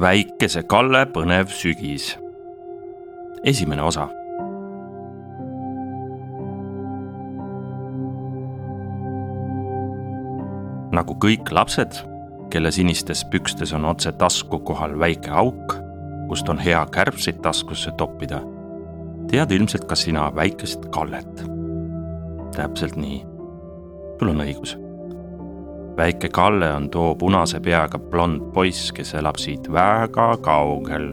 väikese Kalle põnev sügis. esimene osa. nagu kõik lapsed, kelle sinistes pükstes on otse tasku kohal väike auk, kust on hea kärbseid taskusse toppida, tead ilmselt ka sina väikest Kallet. täpselt nii. sul on õigus väike Kalle on too punase peaga blond poiss, kes elab siit väga kaugel,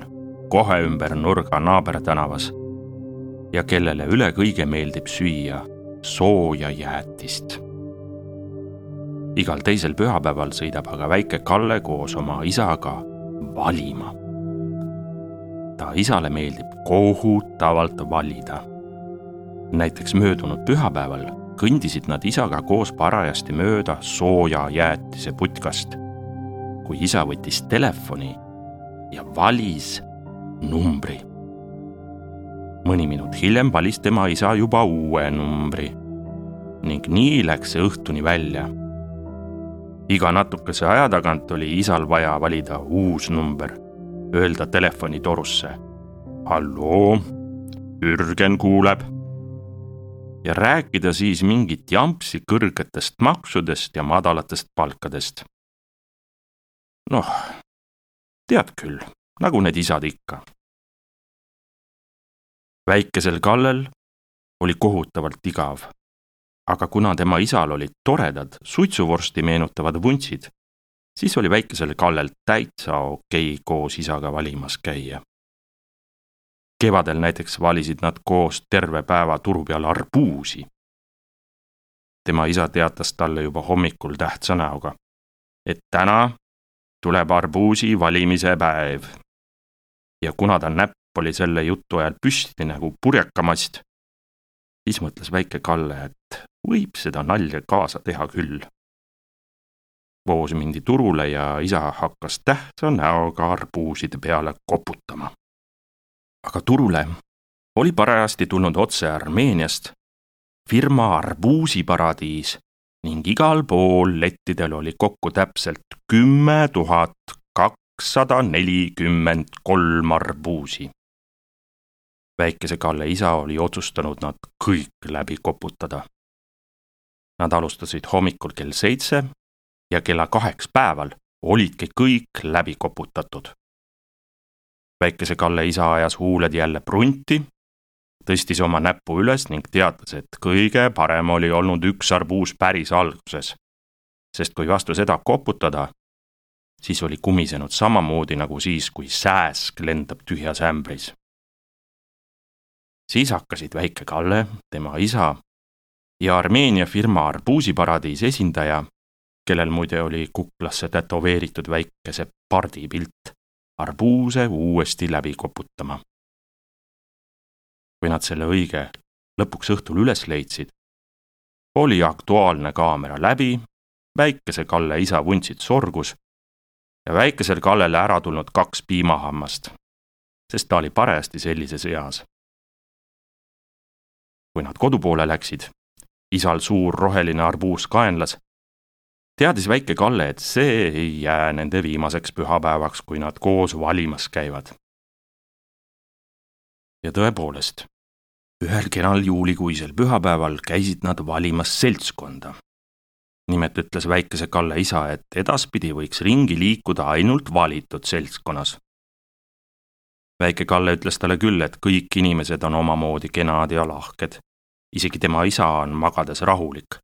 kohe ümber nurga naabertänavas ja kellele üle kõige meeldib süüa sooja jäätist. igal teisel pühapäeval sõidab aga väike Kalle koos oma isaga valima. ta isale meeldib kohutavalt valida. näiteks möödunud pühapäeval kõndisid nad isaga koos parajasti mööda sooja jäätise putkast, kui isa võttis telefoni ja valis numbri. mõni minut hiljem valis tema isa juba uue numbri ning nii läks see õhtuni välja. iga natukese aja tagant oli isal vaja valida uus number, öelda telefonitorusse. halloo, Jürgen kuuleb ja rääkida siis mingit jampsi kõrgetest maksudest ja madalatest palkadest. noh, tead küll, nagu need isad ikka. väikesel Kallel oli kohutavalt igav. aga kuna tema isal olid toredad suitsuvorsti meenutavad vuntsid, siis oli väikesel Kallel täitsa okei koos isaga valimas käia kevadel näiteks valisid nad koos terve päeva turu peal arbuusi. tema isa teatas talle juba hommikul tähtsa näoga, et täna tuleb arbuusi valimise päev. ja kuna ta näpp oli selle jutu ajal püsti nagu purjekamast, siis mõtles väike Kalle, et võib seda nalja kaasa teha küll. koos mindi turule ja isa hakkas tähtsa näoga arbuuside peale koputama aga turule oli parajasti tulnud otse Armeeniast firma Arbuusiparadiis ning igal pool lettidel oli kokku täpselt kümme tuhat kakssada nelikümmend kolm arbuusi. väikese Kalle isa oli otsustanud nad kõik läbi koputada. Nad alustasid hommikul kell seitse ja kella kaheks päeval olidki kõik läbi koputatud väikese Kalle isa ajas huuled jälle prunti, tõstis oma näpu üles ning teatas, et kõige parem oli olnud üks arbuus päris alguses. sest kui vastu seda koputada, siis oli kumisenud samamoodi nagu siis, kui sääsk lendab tühjas ämbris. siis hakkasid väike Kalle, tema isa ja Armeenia firma Arbuusiparadiis esindaja, kellel muide oli kuklasse tätoveeritud väikese pardipilt arbuuse uuesti läbi koputama. kui nad selle õige lõpuks õhtul üles leidsid, oli Aktuaalne kaamera läbi, väikese Kalle isa vuntsid sorgus ja väikesel Kallele ära tulnud kaks piimahammast, sest ta oli parajasti sellises eas. kui nad kodu poole läksid, isal suur roheline arbuus kaenlas teadis väike Kalle, et see ei jää nende viimaseks pühapäevaks, kui nad koos valimas käivad. ja tõepoolest, ühel kenal juulikuisel pühapäeval käisid nad valimas seltskonda. nimelt ütles väikese Kalle isa, et edaspidi võiks ringi liikuda ainult valitud seltskonnas. väike Kalle ütles talle küll, et kõik inimesed on omamoodi kenad ja lahked. isegi tema isa on magades rahulik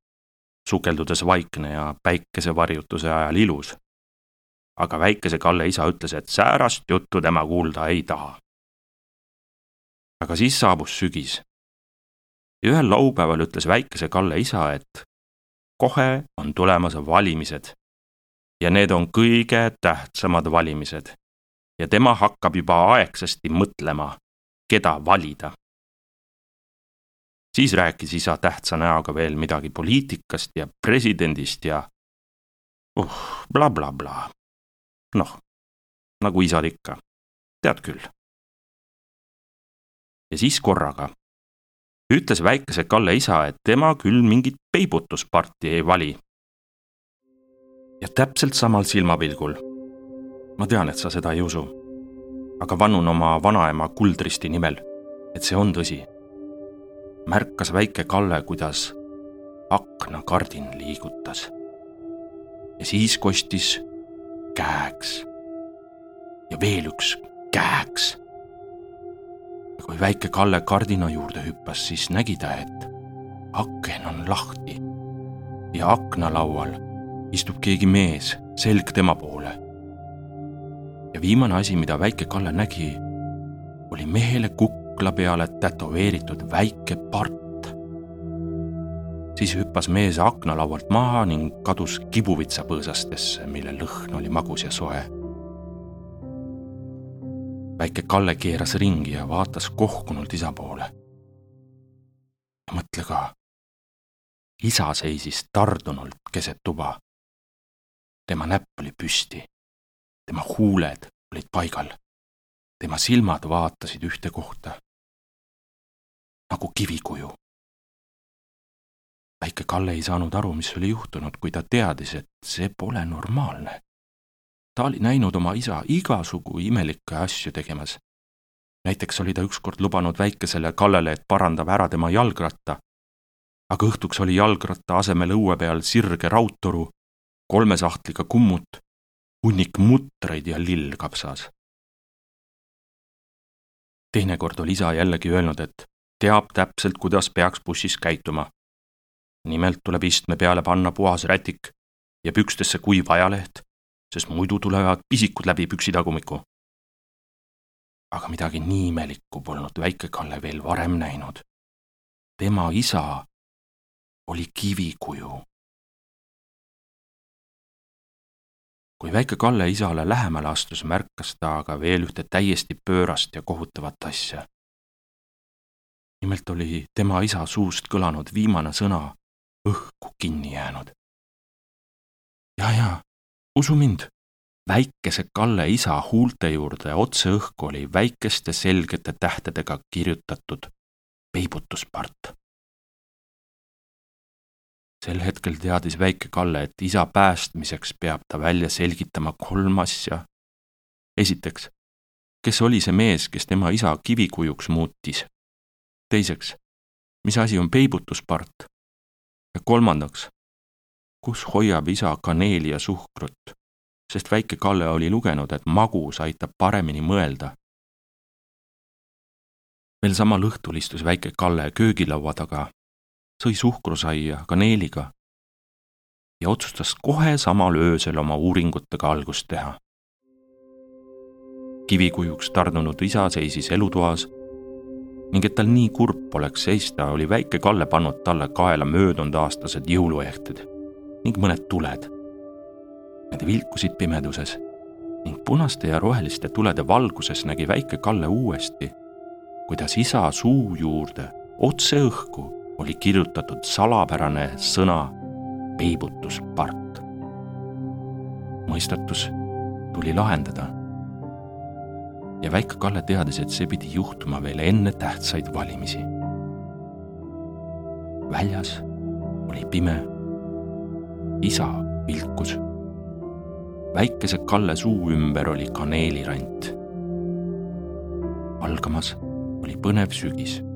sukeldudes vaikne ja päikesevarjutuse ajal ilus. aga väikese Kalle isa ütles, et säärast juttu tema kuulda ei taha. aga siis saabus sügis. ühel laupäeval ütles väikese Kalle isa, et kohe on tulemas valimised ja need on kõige tähtsamad valimised ja tema hakkab juba aegsasti mõtlema, keda valida siis rääkis isa tähtsa näoga veel midagi poliitikast ja presidendist ja uh, blablabla bla, noh, nagu isad ikka, tead küll. ja siis korraga ütles väikese Kalle isa, et tema küll mingit peibutusparti ei vali. ja täpselt samal silmapilgul ma tean, et sa seda ei usu. aga vannun oma vanaema Kuldristi nimel, et see on tõsi. Märkas väike Kalle, kuidas aknakardin liigutas. ja siis kostis käeks. ja veel üks käeks. ja kui väike Kalle kardina juurde hüppas, siis nägi ta, et aken on lahti ja aknalaual istub keegi mees, selg tema poole. ja viimane asi, mida väike Kalle nägi, oli mehele kukla peale tätoveeritud väike part siis hüppas mees aknalaualt maha ning kadus kibuvitsapõõsastesse, mille lõhn oli magus ja soe. väike Kalle keeras ringi ja vaatas kohkunult isa poole. mõtle ka, isa seisis tardunult keset tuba. tema näpp oli püsti, tema huuled olid paigal, tema silmad vaatasid ühte kohta nagu kivikuju väike Kalle ei saanud aru, mis oli juhtunud, kui ta teadis, et see pole normaalne. ta oli näinud oma isa igasugu imelikke asju tegemas. näiteks oli ta ükskord lubanud väikesele Kallele, et parandab ära tema jalgratta. aga õhtuks oli jalgratta asemel õue peal sirge raudtoru, kolme sahtliga kummut, hunnik mutreid ja lill kapsas. teinekord oli isa jällegi öelnud, et teab täpselt, kuidas peaks bussis käituma nimelt tuleb istme peale panna puhas rätik ja pükstesse kuiv ajaleht, sest muidu tulevad pisikud läbi püksitagumiku. aga midagi nii imelikku polnud väike Kalle veel varem näinud. tema isa oli kivikuju. kui väike Kalle isale lähemale astus, märkas ta aga veel ühte täiesti pöörast ja kohutavat asja. Nimelt oli tema isa suust kõlanud viimane sõna õhku kinni jäänud. ja, ja usu mind, väikese Kalle isa huulte juurde otse õhku oli väikeste selgete tähtedega kirjutatud peibutuspart. sel hetkel teadis väike Kalle, et isa päästmiseks peab ta välja selgitama kolm asja. esiteks, kes oli see mees, kes tema isa kivikujuks muutis? Teiseks, mis asi on peibutuspart? ja kolmandaks, kus hoiab isa kaneeli ja suhkrut, sest väike Kalle oli lugenud, et magus aitab paremini mõelda. veel samal õhtul istus väike Kalle köögilaua taga, sõi suhkrusaia kaneeliga ja otsustas kohe samal öösel oma uuringutega algust teha. kivikujuks tardunud isa seisis elutoas ning et tal nii kurb poleks seista, oli väike Kalle pannud talle kaela möödunud aastased jõuluehted ning mõned tuled. Need vilkusid pimeduses ning punaste ja roheliste tulede valguses nägi väike Kalle uuesti, kuidas isa suu juurde otse õhku oli kirjutatud salapärane sõna peibutuspart. mõistatus tuli lahendada ja väike Kalle teadis, et see pidi juhtuma veel enne tähtsaid valimisi. väljas oli pime. isa vilkus. väikese Kalle suu ümber oli kaneelirant. algamas oli põnev sügis